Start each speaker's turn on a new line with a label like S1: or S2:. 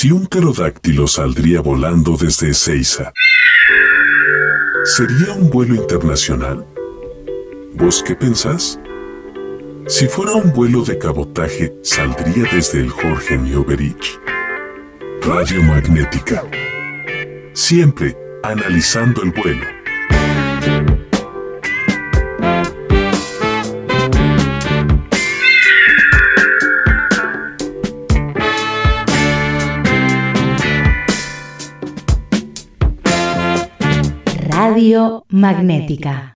S1: si un pterodáctilo saldría volando desde Ezeiza, ¿sería un vuelo internacional? ¿Vos qué pensás? Si fuera un vuelo de cabotaje, ¿saldría desde el Jorge Newberich? Radio Magnética. Siempre analizando el vuelo.
S2: Radio Magnética.